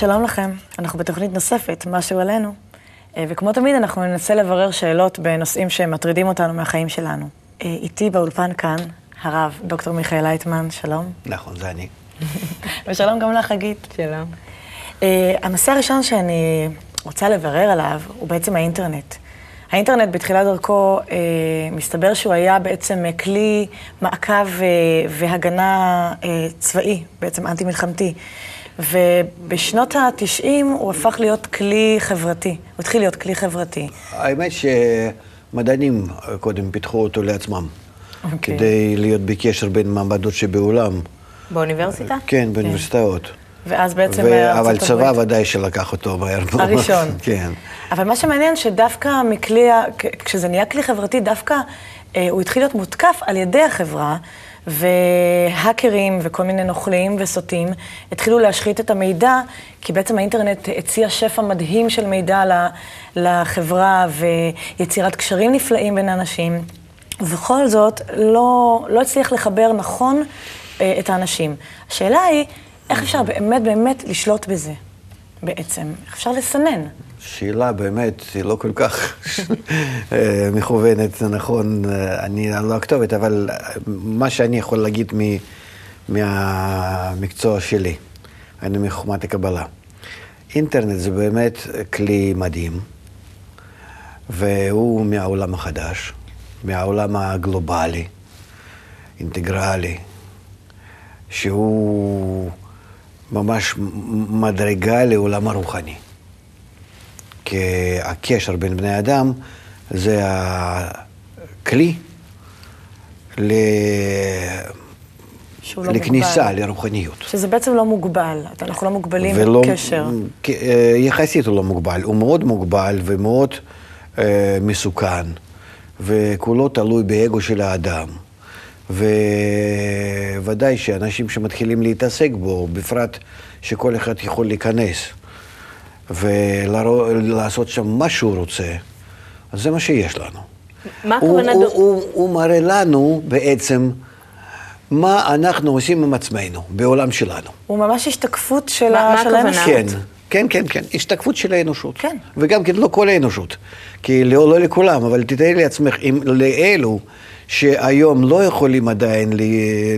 שלום לכם, אנחנו בתוכנית נוספת, משהו עלינו. אה, וכמו תמיד, אנחנו ננסה לברר שאלות בנושאים שמטרידים אותנו מהחיים שלנו. אה, איתי באולפן כאן, הרב דוקטור מיכאל לייטמן, שלום. נכון, זה אני. ושלום גם לך, חגית. שלום. אה, הנושא הראשון שאני רוצה לברר עליו הוא בעצם האינטרנט. האינטרנט בתחילת דרכו, אה, מסתבר שהוא היה בעצם כלי מעקב אה, והגנה אה, צבאי, בעצם אנטי-מלחמתי. ובשנות ה-90 הוא הפך להיות כלי חברתי. הוא התחיל להיות כלי חברתי. האמת שמדענים קודם פיתחו אותו לעצמם. אוקיי. כדי להיות בקשר בין מעמדות שבעולם. באוניברסיטה? כן, באוניברסיטאות. ואז בעצם ו- ארצות אבל הברית. צבא ודאי שלקח אותו מהר מאוד. הראשון. כן. אבל מה שמעניין שדווקא מכלי, כשזה נהיה כלי חברתי, דווקא אה, הוא התחיל להיות מותקף על ידי החברה, והאקרים וכל מיני נוכלים וסוטים התחילו להשחית את המידע, כי בעצם האינטרנט הציע שפע מדהים של מידע לחברה ויצירת קשרים נפלאים בין אנשים. ובכל זאת, לא, לא הצליח לחבר נכון אה, את האנשים. השאלה היא, איך אפשר באמת באמת לשלוט בזה, בעצם? איך אפשר לסנן? שאלה באמת, לא כל כך אה, מכוונת, נכון, אה, אני לא הכתובת, אבל מה שאני יכול להגיד מ- מהמקצוע שלי, אני מחוכמת הקבלה. אינטרנט זה באמת כלי מדהים, והוא מהעולם החדש, מהעולם הגלובלי, אינטגרלי, שהוא ממש מדרגה לעולם הרוחני. הקשר בין בני אדם זה הכלי ל... לא לכניסה מוגבל. לרוחניות. שזה בעצם לא מוגבל, אנחנו לא מוגבלים ולא- בקשר. אה, יחסית הוא לא מוגבל, הוא מאוד מוגבל ומאוד אה, מסוכן, וכולו תלוי באגו של האדם. וודאי שאנשים שמתחילים להתעסק בו, בפרט שכל אחד יכול להיכנס ולעשות שם מה שהוא רוצה, אז זה מה שיש לנו. מה הוא, הכוונה הוא, דו- הוא, הוא מראה לנו בעצם מה אנחנו עושים עם עצמנו, בעולם שלנו. הוא ממש השתקפות של, מה- ה... מה של הכוונה? האנושות. כן, כן, כן, כן, השתקפות של האנושות. כן. וגם כן לא כל האנושות, כי לא, לא לכולם, אבל תתארי לעצמך, אם לאלו שהיום לא יכולים עדיין ל-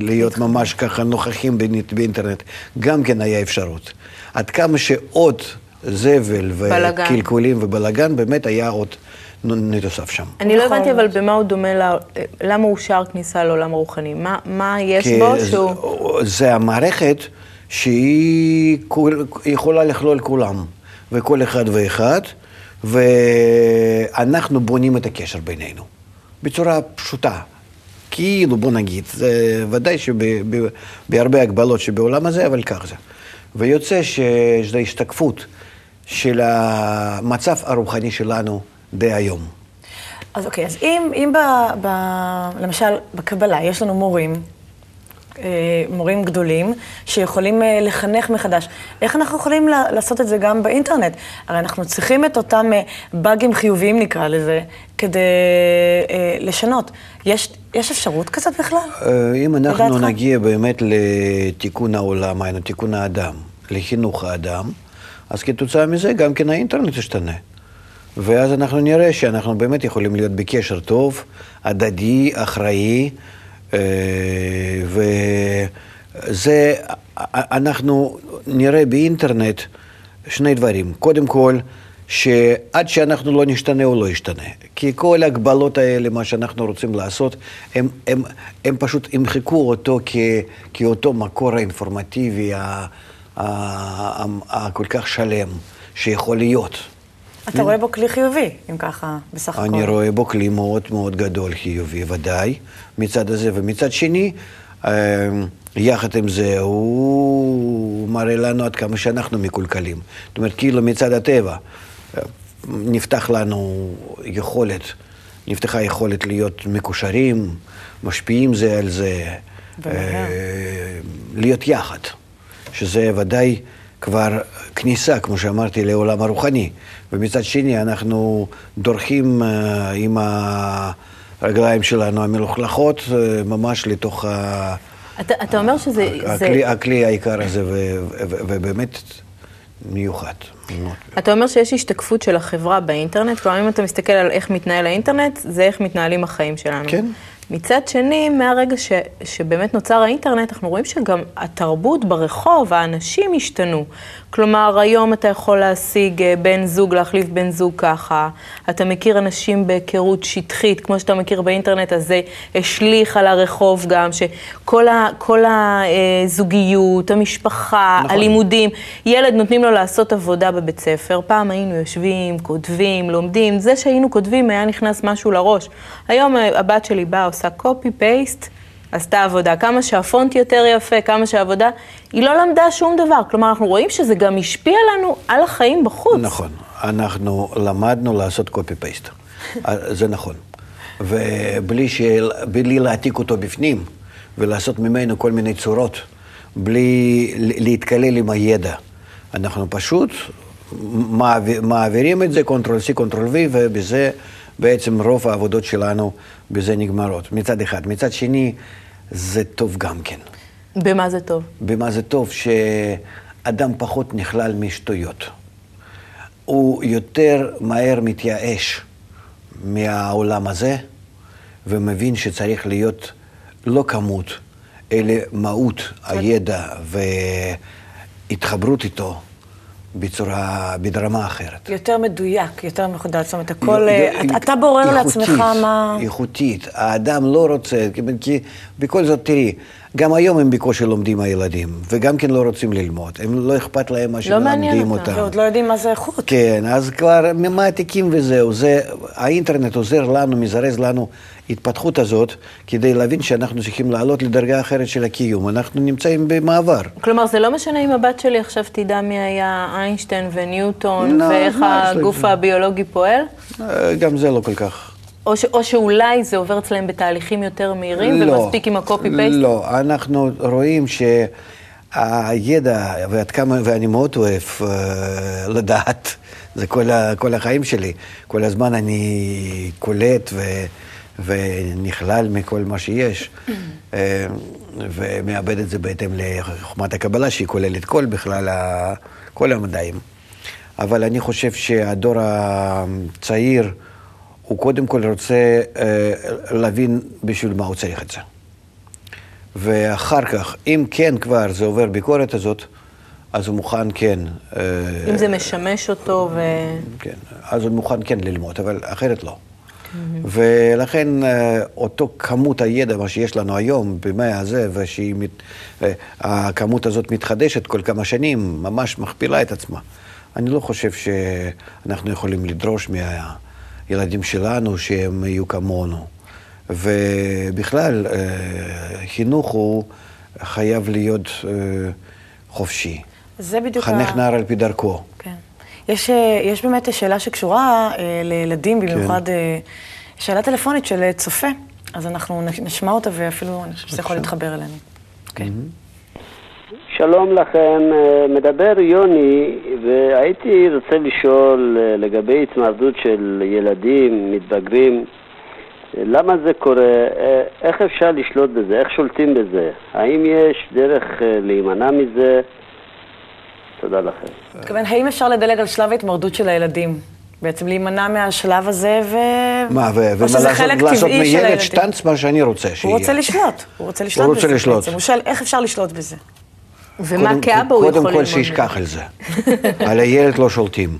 להיות ממש ככה נוכחים באינט- באינטרנט, גם כן היה אפשרות. עד כמה שעוד זבל. וקלקולים ובלגן, באמת היה עוד נתוסף שם. אני לא נכון. הבנתי אבל במה הוא דומה, למה הוא שער כניסה לעולם הרוחני? מה- מה יש בו זה- שהוא... זה המערכת שהיא כול- יכולה לכלול כולם, וכל אחד ואחד, ואנחנו בונים את הקשר בינינו, בצורה פשוטה. כאילו, בוא נגיד, זה ודאי שבהרבה הגבלות שבעולם הזה, אבל כך זה. ויוצא שזו השתקפות של המצב הרוחני שלנו דהיום. אז אוקיי, אז אם, אם ב, ב, למשל בקבלה יש לנו מורים, אה, מורים גדולים, שיכולים אה, לחנך מחדש, איך אנחנו יכולים לעשות את זה גם באינטרנט? הרי אנחנו צריכים את אותם אה, באגים חיוביים, נקרא לזה, כדי לשנות. יש, יש אפשרות כזאת בכלל? אם אנחנו? נגיע באמת לתיקון העולם, היינו תיקון האדם, לחינוך האדם, אז כתוצאה מזה גם כן האינטרנט ישתנה. ואז אנחנו נראה שאנחנו באמת יכולים להיות בקשר טוב, הדדי, אחראי, אה, וזה, אנחנו נראה באינטרנט שני דברים. קודם כל, שעד שאנחנו לא נשתנה, הוא לא ישתנה. כי כל ההגבלות האלה, מה שאנחנו רוצים לעשות, הם, הם, הם פשוט ימחקו אותו כ, כאותו מקור האינפורמטיבי הכל כך שלם שיכול להיות. אתה רואה בו כלי חיובי, אם ככה, בסך הכל. אני רואה בו כלי מאוד מאוד גדול חיובי, ודאי, מצד הזה. ומצד שני, אה, יחד עם זה, הוא מראה לנו עד כמה שאנחנו מקולקלים. זאת אומרת, כאילו מצד הטבע, אה, נפתח לנו יכולת, נפתחה יכולת להיות מקושרים, משפיעים זה על זה. אה, להיות יחד, שזה ודאי כבר כניסה, כמו שאמרתי, לעולם הרוחני. ומצד שני, אנחנו דורכים אה, עם הרגליים שלנו המלוכלכות אה, ממש לתוך ה... אתה, אתה אומר שזה... זה, הכלי, הכלי העיקר הזה, ו- ו- ובאמת מיוחד. אתה אומר שיש השתקפות של החברה באינטרנט, כלומר אם אתה מסתכל על איך מתנהל האינטרנט, זה איך מתנהלים החיים שלנו. כן. מצד שני, מהרגע ש, שבאמת נוצר האינטרנט, אנחנו רואים שגם התרבות ברחוב, האנשים השתנו. כלומר, היום אתה יכול להשיג אה, בן זוג, להחליף בן זוג ככה. אתה מכיר אנשים בהיכרות שטחית, כמו שאתה מכיר באינטרנט, אז זה השליך על הרחוב גם, שכל הזוגיות, המשפחה, נכון. הלימודים, ילד נותנים לו לעשות עבודה בבית ספר. פעם היינו יושבים, כותבים, לומדים. זה שהיינו כותבים, היה נכנס משהו לראש. היום אה, הבת שלי באה, עושה copy paste, עשתה עבודה. כמה שהפונט יותר יפה, כמה שהעבודה, היא לא למדה שום דבר. כלומר, אנחנו רואים שזה גם השפיע לנו על החיים בחוץ. נכון, אנחנו למדנו לעשות copy-paste, זה נכון. ובלי של... להעתיק אותו בפנים ולעשות ממנו כל מיני צורות, בלי להתקלל עם הידע. אנחנו פשוט מעביר, מעבירים את זה, Ctrl-C, Ctrl-V, ובזה בעצם רוב העבודות שלנו בזה נגמרות, מצד אחד. מצד שני, זה טוב גם כן. במה זה טוב? במה זה טוב? שאדם פחות נכלל משטויות. הוא יותר מהר מתייאש מהעולם הזה, ומבין שצריך להיות לא כמות, אלא מהות הידע והתחברות איתו בצורה, ברמה אחרת. יותר מדויק, יותר מחודד, זאת אומרת, הכל, י- אה, אתה- אתה בורר איכותית, לעצמך מה... איכותית. האדם לא רוצה, כי- כי בכל זאת, תראי, גם היום הם בקושי לומדים הילדים, וגם כן לא רוצים ללמוד. הם לא אכפת להם מה מעניין שמלמדים אותם. אותם. ועוד לא יודעים מה זה איכות. כן, אז כבר מעתיקים וזהו. זה, האינטרנט עוזר לנו, מזרז לנו התפתחות הזאת, כדי להבין שאנחנו צריכים לעלות לדרגה אחרת של הקיום. אנחנו נמצאים במעבר. כלומר, זה לא משנה אם הבת שלי עכשיו תדע מי היה איינשטיין וניוטון, לא, ואיך הגוף לזה? הביולוגי פועל? אה, גם זה לא כל כך. או, ש, או שאולי זה עובר אצלם בתהליכים יותר מהירים, ומספיק עם הקופי פייסט? לא, אנחנו רואים שהידע, ועד כמה, ואני מאוד אוהב uh, לדעת, זה כל, ה, כל החיים שלי. כל הזמן אני קולט ו, ונכלל מכל מה שיש, אה, ומאבד את זה בהתאם לחוכמת הקבלה, שהיא כוללת כל בכלל, ה, כל המדעים. אבל אני חושב שהדור הצעיר, הוא קודם כל רוצה אה, להבין בשביל מה הוא צריך את זה. ואחר כך, אם כן כבר זה עובר ביקורת הזאת, אז הוא מוכן כן, אה, אם זה משמש אותו ו... כן, אז הוא מוכן כן ללמוד, אבל אחרת לא. ולכן אה, אותו כמות הידע, מה שיש לנו היום במאה הזה, והכמות הזאת מתחדשת כל כמה שנים, ממש מכפילה את עצמה. אני לא חושב שאנחנו יכולים לדרוש מהילדים שלנו שהם יהיו כמונו. ובכלל, אה, חינוך הוא חייב להיות אה, חופשי. זה בדיוק חנך נער על פי דרכו. כן. יש, אה, יש באמת שאלה שקשורה לילדים, כן. במיוחד אה, שאלה טלפונית של צופה, אז אנחנו נשמע אותה ואפילו אני חושבת שזה יכול להתחבר אלינו. כן. שלום לכם, אה, מדבר יוני, והייתי רוצה לשאול אה, לגבי התמרדות של ילדים, מתבגרים, אה, למה זה קורה? איך אפשר לשלוט בזה? איך שולטים בזה? האם יש דרך להימנע מזה? תודה לכם. מתכוון, האם אפשר לדלג על שלב ההתמרדות של הילדים? בעצם להימנע מהשלב הזה, ו... מה, ו- או ומה שזה לעשות, חלק לעשות טבעי של מילד הילדים? שטנץ מה שאני רוצה שיהיה. הוא רוצה לשלוט, הוא רוצה לשלוט רוצה בזה. לשלוט. בעצם. הוא שואל, איך אפשר לשלוט בזה? ומה קודם- כאבא הוא יכול קודם ללמוד כל מזה? שישכח על זה. על הילד לא שולטים.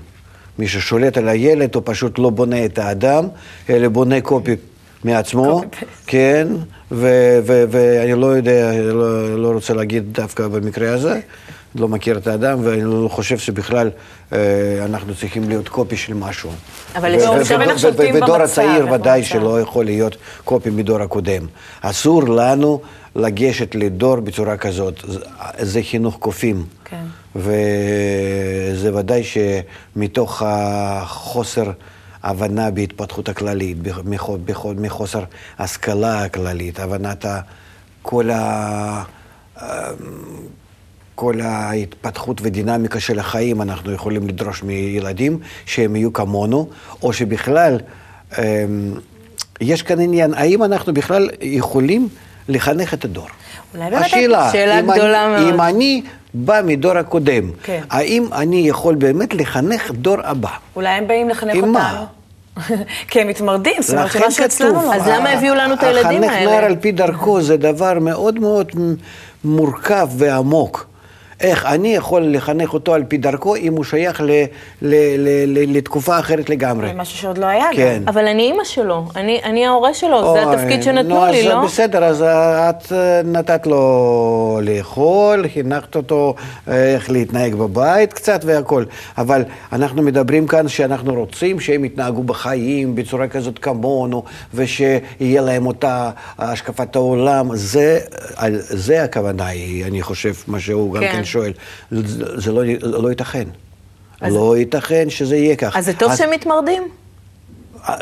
מי ששולט על הילד, הוא פשוט לא בונה את האדם, אלא בונה קופי מעצמו. כן, ואני לא יודע, לא, לא רוצה להגיד דווקא במקרה הזה, לא מכיר את האדם, ואני לא חושב שבכלל אה, אנחנו צריכים להיות קופי של משהו. אבל ו- יש- ו- הוא ו- מתכוון איך ו- שולטים ודור במצב, הצעיר איך ודאי. שלא יכול להיות קופי מדור הקודם. אסור לנו לגשת לדור בצורה כזאת, זה- חינוך קופים. כן. וזה ודאי שמתוך החוסר הבנה בהתפתחות הכללית, מחוסר השכלה הכללית, הבנת כל, ה... כל ההתפתחות ודינמיקה של החיים, אנחנו יכולים לדרוש מילדים שהם יהיו כמונו, או שבכלל, אמ, יש כאן עניין, האם אנחנו בכלל יכולים לחנך את הדור? אולי באמת השאלה, שאלה אם גדולה אני, מאוד. אם אני בא מדור הקודם. כן. האם אני יכול באמת לחנך דור הבא? אולי הם באים לחנך עם אותנו. מה? כי הם מתמרדים, זאת אומרת לכן שמשהו אצלנו כתוב, לא. אז למה הביאו לנו את הילדים החנך האלה? נער על פי דרכו זה דבר מאוד מאוד מורכב ועמוק. איך אני יכול לחנך אותו על פי דרכו אם הוא שייך ל, ל, ל, ל, לתקופה אחרת לגמרי. זה משהו שעוד לא היה כן. גם. אבל אני אימא שלו, אני, אני ההורה שלו, זה אוי, התפקיד שנתנו נו, לי, אז לא? בסדר, אז את אה, נתת לו לאכול, חינכת אותו אה, איך להתנהג בבית קצת והכול. אבל אנחנו מדברים כאן שאנחנו רוצים שהם יתנהגו בחיים בצורה כזאת כמונו, ושיהיה להם אותה השקפת העולם. זה, זה הכוונה היא, אני חושב, מה שהוא גם כן. שואל. זה, זה לא, לא ייתכן. אז- לא ייתכן שזה יהיה ככה. אז זה טוב שהם מתמרדים?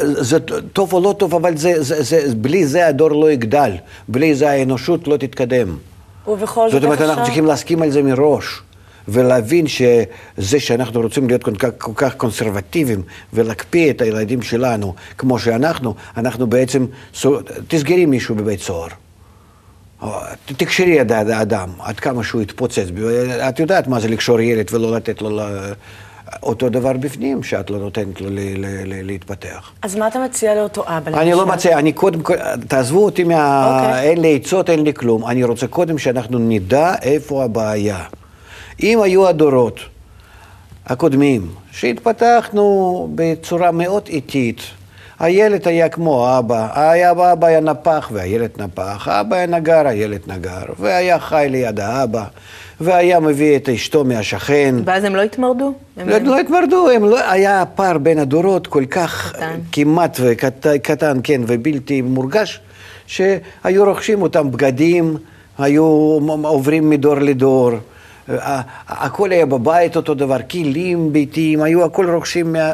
זה טוב או לא טוב, אבל זה, זה, זה, בלי זה הדור לא יגדל, בלי זה האנושות לא תתקדם. ובכל זאת, זאת אומרת, אנחנו צריכים להסכים על זה מראש, ולהבין שזה שאנחנו רוצים להיות כל כך, כל כך קונסרבטיביים ולהקפיא את הילדים שלנו כמו שאנחנו, אנחנו בעצם, תסגרי מישהו בבית סוהר. תקשרי את האדם, עד כמה שהוא יתפוצץ. את יודעת מה זה לקשור ילד ולא לתת לו... אותו דבר בפנים, שאת לא נותנת לו להתפתח. אז מה אתה מציע לאותו אבא? אני לא? מציע, אני קודם כל, תעזבו אותי מה... אוקיי. אין לי עצות, אין לי כלום. אני רוצה קודם שאנחנו נדע איפה הבעיה. אם היו הדורות הקודמים, שהתפתחנו בצורה מאוד איטית, הילד היה כמו האבא, היה, האבא היה נפח והילד נפח, האבא היה נגר, הילד נגר, והיה חי ליד האבא, והיה מביא את אשתו מהשכן. ואז הם לא התמרדו? הם- לא, לא התמרדו, הם לא, היה פער בין הדורות כל כך קטן. כמעט וקטן, קטן, כן, ובלתי מורגש, שהיו רוכשים אותם בגדים, היו עוברים מדור לדור. הכל היה בבית אותו דבר, כלים ביתיים, היו הכל רוכשים, מה...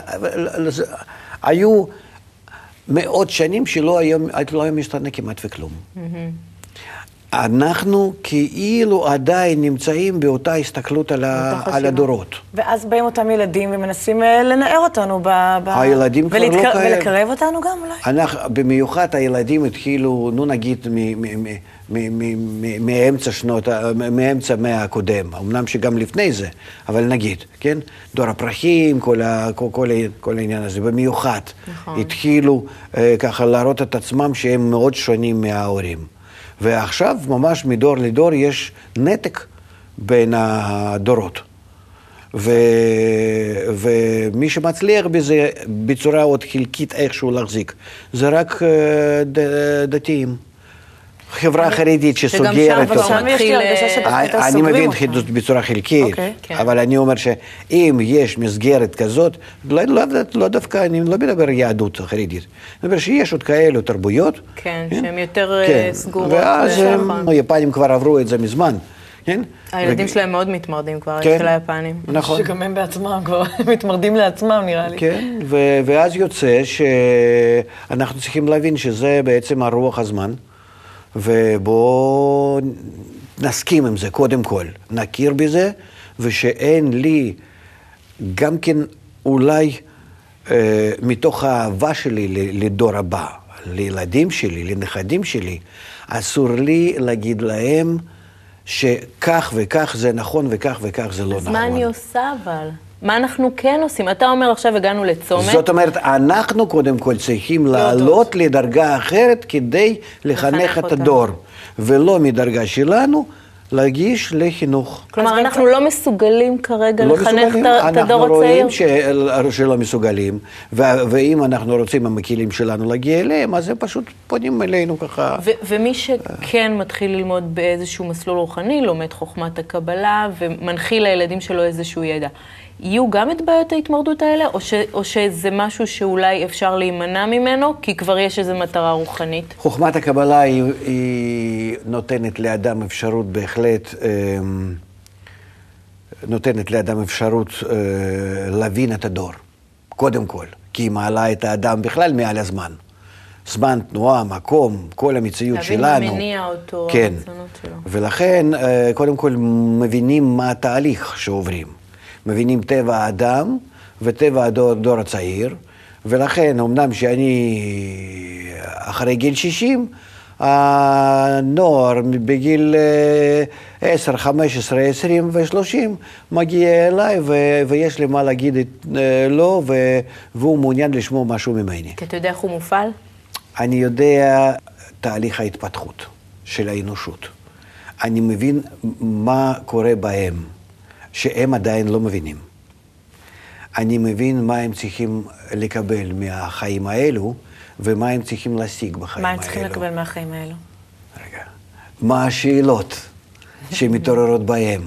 היו מאות שנים שלא היה, לא היה משתנה כמעט וכלום. אנחנו כאילו עדיין נמצאים באותה הסתכלות על, ה, על. הדורות. ואז באים אותם ילדים ומנסים אה, לנער אותנו ב... ב... הילדים כבר לא ולהתקר- כאלה. ולקרב אותנו גם אולי? אנחנו, במיוחד הילדים התחילו, נו נגיד, מ- מ- מ- מ- מ- מ- מאמצע שנות, מאמצע המאה הקודם, אמנם שגם לפני זה, אבל נגיד, כן? דור הפרחים, כל, ה, כל, כל, כל העניין הזה, במיוחד, נכון. התחילו אה, ככה להראות את עצמם שהם מאוד שונים מההורים. ועכשיו, ממש מדור לדור, יש נתק בין הדורות. ו... ומי שמצליח בזה בצורה עוד חלקית איכשהו להחזיק, זה רק אה, ד... דתיים. חברה חרדית שגם שסוגרת שם. כבר שם מתחיל, הרגשה אה, יותר אני מבין. חידוש בצורה חלקית, אוקיי. כן. אבל אני אומר שאם יש מסגרת כזאת, לא, לא, לא דווקא, אני לא מדבר יהדות חרדית, אני מדבר שיש עוד כאלו תרבויות. כן, שהן יותר, אה, כן. סגורות, ואז אה, הם, נכון. היפנים כבר עברו את זה מזמן, כן? הילדים שלהם מאוד מתמרדים כבר, כן. של היפנים. נכון. שגם הם בעצמם כבר מתמרדים לעצמם, נראה לי. כן, ואז יוצא שאנחנו צריכים להבין שזה בעצם הרוח הזמן, ובואו נסכים עם זה קודם כל, נכיר בזה, ושאין לי גם כן אולי אה, מתוך האהבה שלי לדור הבא, לילדים שלי, לנכדים שלי, אסור לי להגיד להם שכך וכך זה נכון וכך וכך זה לא אז נכון. מה אני עושה אבל? מה אנחנו כן עושים? אתה אומר עכשיו הגענו לצומת, זאת אומרת, אנחנו קודם כל צריכים לעלות לדרגה אחרת כדי לחנך לחנך את. הדור, ולא מדרגה שלנו להגיש לחינוך. כלומר אנחנו לא מסוגלים כרגע לא לחנך מסוגלים, את הדור אנחנו רואים הצעיר? ש... שלא מסוגלים, ו... ואם אנחנו רוצים עם הכלים שלנו להגיע אליהם, אז הם פשוט פונים אלינו ככה. ו- ומי שכן מתחיל ללמוד באיזשהו מסלול רוחני, לומד חוכמת הקבלה ומנחיל לילדים שלו איזשהו ידע. יהיו גם את בעיות ההתמרדות האלה, או, ש- או שזה משהו שאולי אפשר להימנע ממנו, כי כבר יש איזו מטרה רוחנית? חוכמת הקבלה היא, היא נותנת לאדם אפשרות בהחלט, אמ, נותנת לאדם אפשרות אה, להבין את הדור, קודם כל, כי היא מעלה את האדם בכלל מעל הזמן. זמן, תנועה, מקום, כל המציאות להבין שלנו. מה מניע אותו, כן. הרצונות שלו. ולכן, אה, קודם כל, מבינים מה התהליך שעוברים. מבינים טבע האדם וטבע הדור, הדור הצעיר, ולכן, אמנם שאני אחרי גיל 60, הנוער בגיל אה, 10, 15, 20 ו-30 מגיע אליי ו- ויש לי מה להגיד אה, לו ו- והוא מעוניין לשמוע משהו ממני. כי אתה יודע איך הוא מופעל? אני יודע תהליך ההתפתחות של האנושות. אני מבין מה קורה בהם, שהם עדיין לא מבינים. אני מבין מה הם צריכים לקבל מהחיים האלו, ומה הם צריכים להשיג בחיים מה האלו. הם צריכים לקבל מהחיים האלו? רגע. מה השאלות שמתעוררות בהם,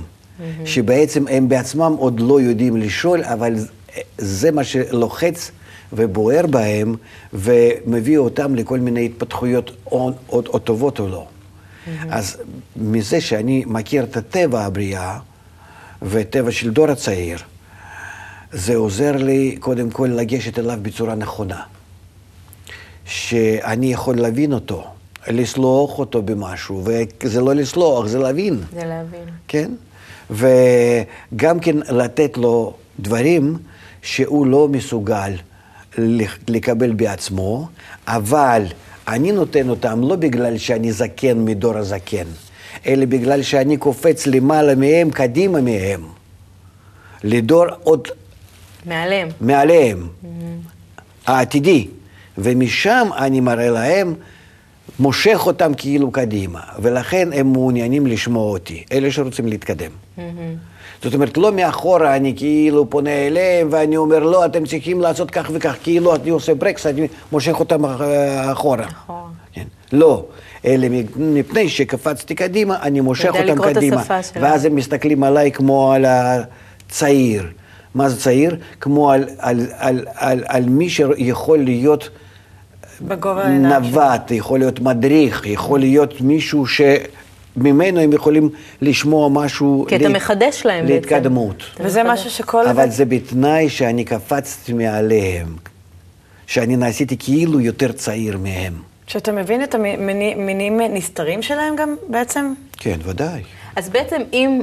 שבעצם הם בעצמם עוד לא יודעים לשאול, אבל זה מה שלוחץ ובוער בהם, ומביא אותם לכל מיני התפתחויות או, או, או טובות או לא. אז מזה שאני מכיר את הטבע הבריאה, וטבע של דור הצעיר, זה עוזר לי קודם כל לגשת אליו בצורה נכונה. שאני יכול להבין אותו, לסלוח אותו במשהו, וזה לא לסלוח, זה להבין, זה להבין. כן? וגם כן לתת לו דברים שהוא לא מסוגל לק- לקבל בעצמו, אבל אני נותן אותם לא בגלל שאני זקן מדור הזקן, אלא בגלל שאני קופץ למעלה מהם, קדימה מהם, לדור עוד מעליהם. מעליהם, העתידי, ומשם אני מראה להם, מושך אותם כאילו קדימה, ולכן הם מעוניינים לשמוע אותי, אלה שרוצים להתקדם. זאת אומרת, לא מאחורה אני כאילו פונה אליהם ואני אומר, לא, אתם צריכים לעשות כך וכך, כאילו אני עושה ברקס, אני מושך אותם אח- אחורה. אחורה. כן. לא, אלא מפני שקפצתי קדימה, אני מושך אותם קדימה. ואז הם מסתכלים עליי כמו על הצעיר. מה זה צעיר? כמו על, על, על, על, על מי שיכול להיות. נווט, יכול להיות מדריך, יכול להיות מישהו שממנו הם יכולים לשמוע משהו... כי אתה מחדש להם בעצם. להתקדמות. וזה משהו שכל... אבל זה בתנאי שאני קפצתי מעליהם, שאני נעשיתי כאילו יותר צעיר מהם. שאתה מבין את המינים נסתרים שלהם גם בעצם? כן, ודאי. אז בעצם אם...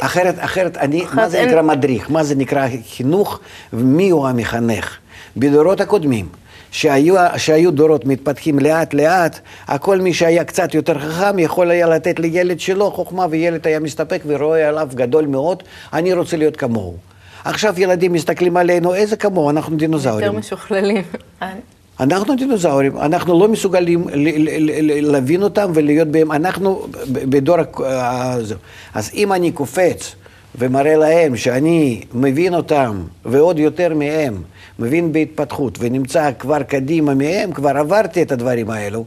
אחרת, אחרת, אני, אחרת מה זה אין- נקרא מדריך? מה זה נקרא חינוך? ומי הוא המחנך? בדורות הקודמים, שהיו, שהיו דורות מתפתחים לאט לאט, הכל מי שהיה קצת יותר חכם יכול היה לתת לילד שלו חוכמה, וילד היה מסתפק ורואה עליו גדול מאוד, אני רוצה להיות כמוהו. עכשיו ילדים מסתכלים עלינו, איזה כמוהו? אנחנו דינוזאורים. יותר משוכללים. אנחנו דינוזאורים, אנחנו לא מסוגלים להבין אותם ולהיות בהם, אנחנו בדור הזה. אז אם אני קופץ ומראה להם שאני מבין אותם ועוד יותר מהם, מבין בהתפתחות ונמצא כבר קדימה מהם, כבר עברתי את הדברים האלו,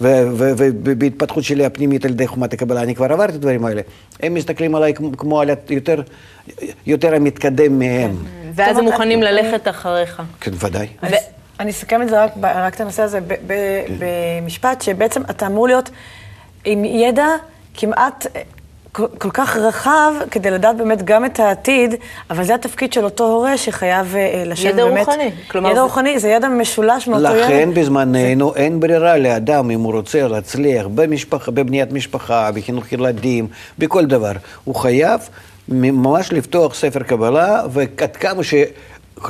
ובהתפתחות שלי הפנימית על ידי חומת הקבלה, אני כבר עברתי את הדברים האלה. הם מסתכלים עליי כמו, על יותר, יותר המתקדם מהם. ואז טוב, הם מוכנים ללכת אחריך. כן, ודאי. אני- אסכם את זה רק, ב- רק את הנושא הזה ב- ב- במשפט, שבעצם אתה אמור להיות עם ידע כמעט אה, כל, כל כך רחב, כדי לדעת באמת גם את העתיד, אבל זה התפקיד של אותו הורה שחייב אה, לשבת ידע באמת... רוחני, כלומר ידע זה- רוחני, זה ידע משולש מאותו ילד. לכן בזמננו אין ברירה לאדם, אם הוא רוצה להצליח במשפחה, בבניית משפחה, בחינוך ילדים, בכל דבר. הוא חייב ממש לפתוח ספר קבלה, ועד כמה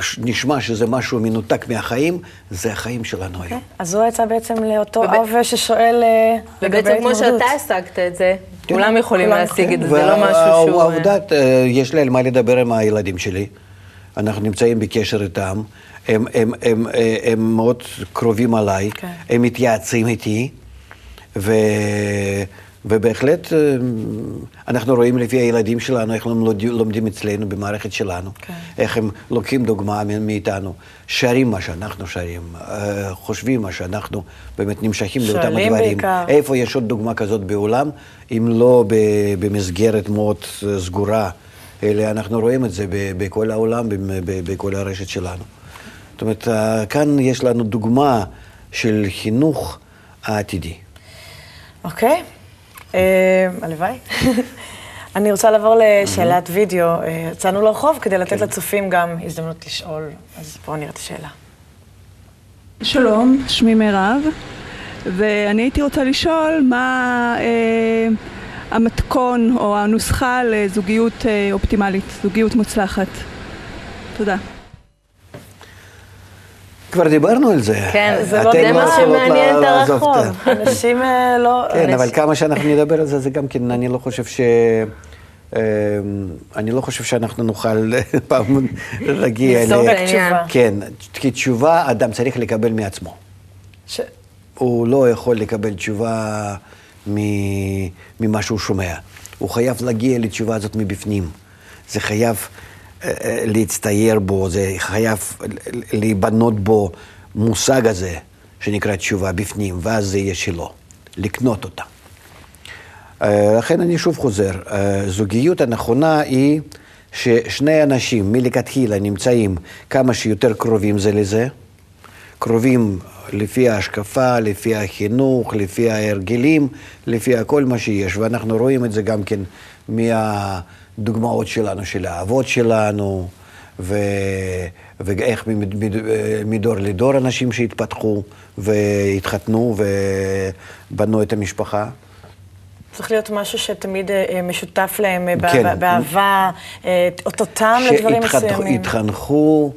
שנשמע שזה משהו מנותק מהחיים, זה החיים שלנו היום. אז זו העצה בעצם לאותו וב- אב ששואל אה, לגבי ובעצם כמו התמודדות. שאתה השגת את זה, כן. כולם יכולים כולם להשיג את זה, וה- זה לא משהו שהוא... והעובדה, אה, יש לי על מה לדבר עם הילדים שלי. אנחנו נמצאים בקשר איתם. הם, הם, הם, אה, הם מאוד קרובים עליי, כן. הם מתייעצים איתי, ו... ובהחלט אה, אנחנו רואים לפי הילדים שלנו, איך הם לומדים, אצלנו במערכת שלנו, כן. איך הם לוקחים דוגמה מאיתנו, שרים מה שאנחנו שרים, אה, חושבים מה שאנחנו באמת נמשכים לאותם שואלים הדברים. בעיקר. איפה יש עוד דוגמה כזאת בעולם, אם לא במסגרת מאוד אה, סגורה, אלא אנחנו רואים את זה בכל העולם, בכל הרשת שלנו. זאת אומרת, כאן יש לנו דוגמה של חינוך העתידי. אוקיי, אה, הלוואי. אני רוצה לעבור לשאלת וידאו. אה, יצאנו לרחוב כדי לתת לצופים גם הזדמנות לשאול, אז בואו נראה את השאלה. שלום, שמי מירב, ואני הייתי רוצה לשאול מה אה, המתכון או הנוסחה לזוגיות אה, אופטימלית, זוגיות מוצלחת. תודה. כבר דיברנו על זה. כן, זה לא זה מה יכולות שמעניין את הרחוב. אנשים אה, לא... כן, אבל כמה שאנחנו נדבר על זה, זה גם כן, אני לא חושב ש... אה, אני לא חושב שאנחנו נוכל פעם להגיע ל- העניין. כן, כי תשובה אדם צריך לקבל מעצמו. ש- הוא לא יכול לקבל תשובה מ- ממה שהוא שומע. הוא חייב להגיע לתשובה הזאת מבפנים. זה חייב להצטייר בו, זה חייב להיבנות בו מושג הזה, שנקרא תשובה בפנים, ואז זה יהיה שלו, לקנות אותה. אה, לכן אני שוב חוזר, אה, זוגיות הנכונה היא ששני אנשים מלכתחילה נמצאים כמה שיותר קרובים זה לזה, קרובים לפי ההשקפה, לפי החינוך, לפי ההרגלים, לפי הכל מה שיש, ואנחנו רואים את זה גם כן מהדוגמאות שלנו, של האבות שלנו, ו... ואיך מד- מד- מדור לדור אנשים שהתפתחו והתחתנו ובנו את המשפחה. צריך להיות משהו שתמיד אה, משותף להם, אה, כן. בא- באהבה, אה, אותו טעם לדברים מסוימים. שהתחנכו.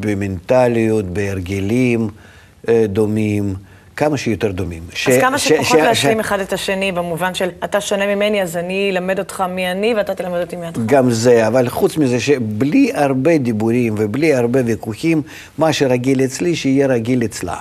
במנטליות, בהרגלים אה, דומים, כמה שיותר דומים. אז כמה ש- שפחות ש- להשלים ש- אחד את השני, במובן של אתה שונה ממני, אז אני אלמד אותך מי אני, ואתה תלמד אותי מי אותך. גם זה, אבל חוץ מזה שבלי הרבה דיבורים ובלי הרבה ויכוחים, מה שרגיל אצלי, שיהיה רגיל אצלה.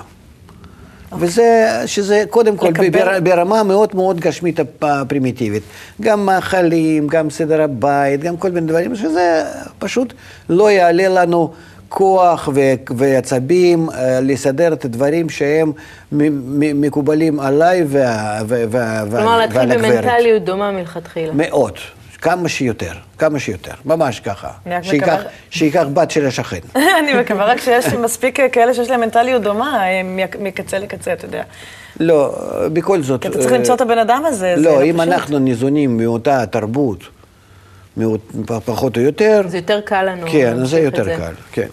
וזה, שזה קודם כל לקבל- בר, ברמה מאוד מאוד גשמית הפ- הפרימיטיבית. גם מאכלים, גם סדר הבית, גם כל מיני דברים, שזה פשוט לא יעלה לנו כוח ו- ועצבים אה, לסדר את הדברים שהם מ- מקובלים עליי וה- ו- וה- כלומר, ועל להתחיל ועל הגברת. במנטליות דומה מלכתחילה. מאוד, כמה שיותר, כמה שיותר, ממש ככה. אני רק שייקח, מקווה- שייקח בת של השכן. אני מקווה רק שיש מספיק כאלה שיש להם מנטליות דומה, מקצה לקצה, אתה יודע. לא, בכל זאת... כי אתה צריך אה, למצוא את הבן אדם הזה, זה לא, לא אם פשוט. אנחנו ניזונים מאותה תרבות, מאות- פחות או יותר, זה יותר קל לנו. כן, זה יותר קל, כן.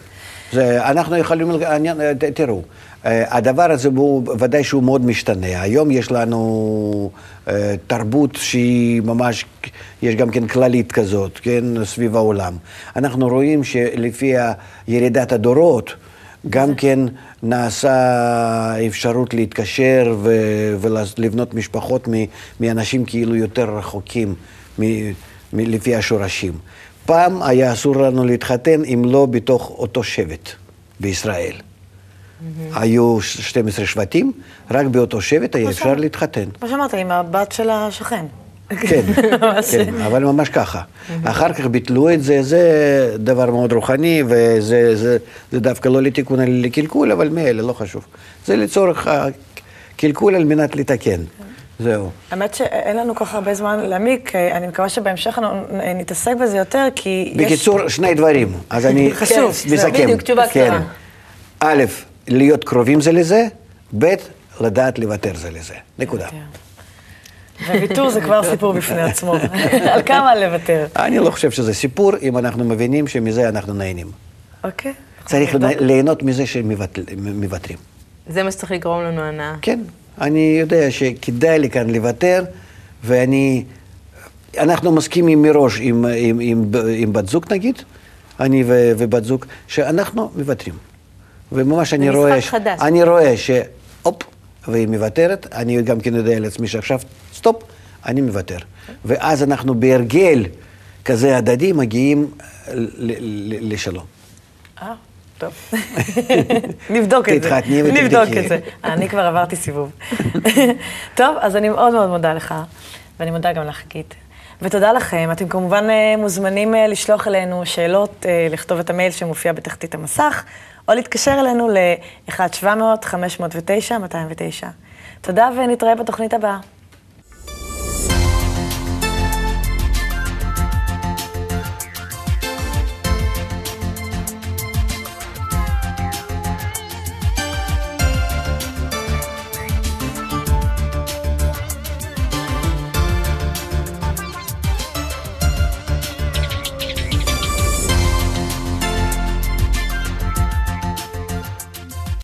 זה, אנחנו יכולים, תראו, הדבר הזה הוא ודאי שהוא מאוד משתנה. היום יש לנו אה, תרבות שהיא ממש, יש גם כן כללית כזאת, כן, סביב העולם. אנחנו רואים שלפי ירידת הדורות, גם כן נעשה אפשרות להתקשר ו- ולבנות משפחות מ- מאנשים כאילו יותר רחוקים מ- מ- לפי השורשים. פעם היה אסור לנו להתחתן אם לא בתוך אותו שבט בישראל. היו 12 שבטים, רק באותו שבט היה אפשר להתחתן. כמו שאמרת, עם הבת של השכן. כן, כן, אבל ממש ככה. אחר כך ביטלו את זה, זה דבר מאוד רוחני, וזה זה, זה דווקא לא לתיקון אלא לקלקול, אבל מאלה, לא חשוב. זה לצורך הקלקול על מנת לתקן. זהו. האמת שאין לנו כל כך הרבה זמן להעמיק, אה, אני מקווה שבהמשך אנחנו נתעסק בזה יותר, כי יש... בקיצור, שני דברים. אז אני חשוב, כן, מסכם. בדיוק, תשובה כן. קצרה. א', להיות קרובים זה לזה, ב', לדעת לוותר זה לזה. נקודה. וויתור זה כבר סיפור בפני עצמו. על כמה לוותר. אני לא חושב שזה סיפור, אם אנחנו מבינים שמזה אנחנו נהנים. אוקיי. צריך ליהנות מזה שמוותרים. זה מה שצריך לגרום לנו הנאה. כן, אני יודע שכדאי לי כאן לוותר, ואני... אנחנו מסכימים מראש עם, עם, עם, עם בת זוג נגיד, אני ו, ובת זוג, שאנחנו מוותרים. וממש אני משחק רואה, חדש. אני רואה שהופ, והיא מוותרת, אני גם כן יודע לעצמי שעכשיו, סטופ, אני מוותר. ואז אנחנו בהרגל כזה הדדי מגיעים לשלום. אה, טוב. נבדוק את זה. תתחתני ותבדקי. נבדוק את זה. אני כבר עברתי סיבוב. טוב, אז אני מאוד מאוד מודה לך, ואני מודה גם לך, גיט. ותודה לכם. אתם כמובן אה, מוזמנים אה, לשלוח אלינו שאלות, אה, לכתוב את המייל שמופיע בתחתית המסך, או להתקשר אלינו ל-1-700-509-209. תודה, ונתראה בתוכנית הבאה.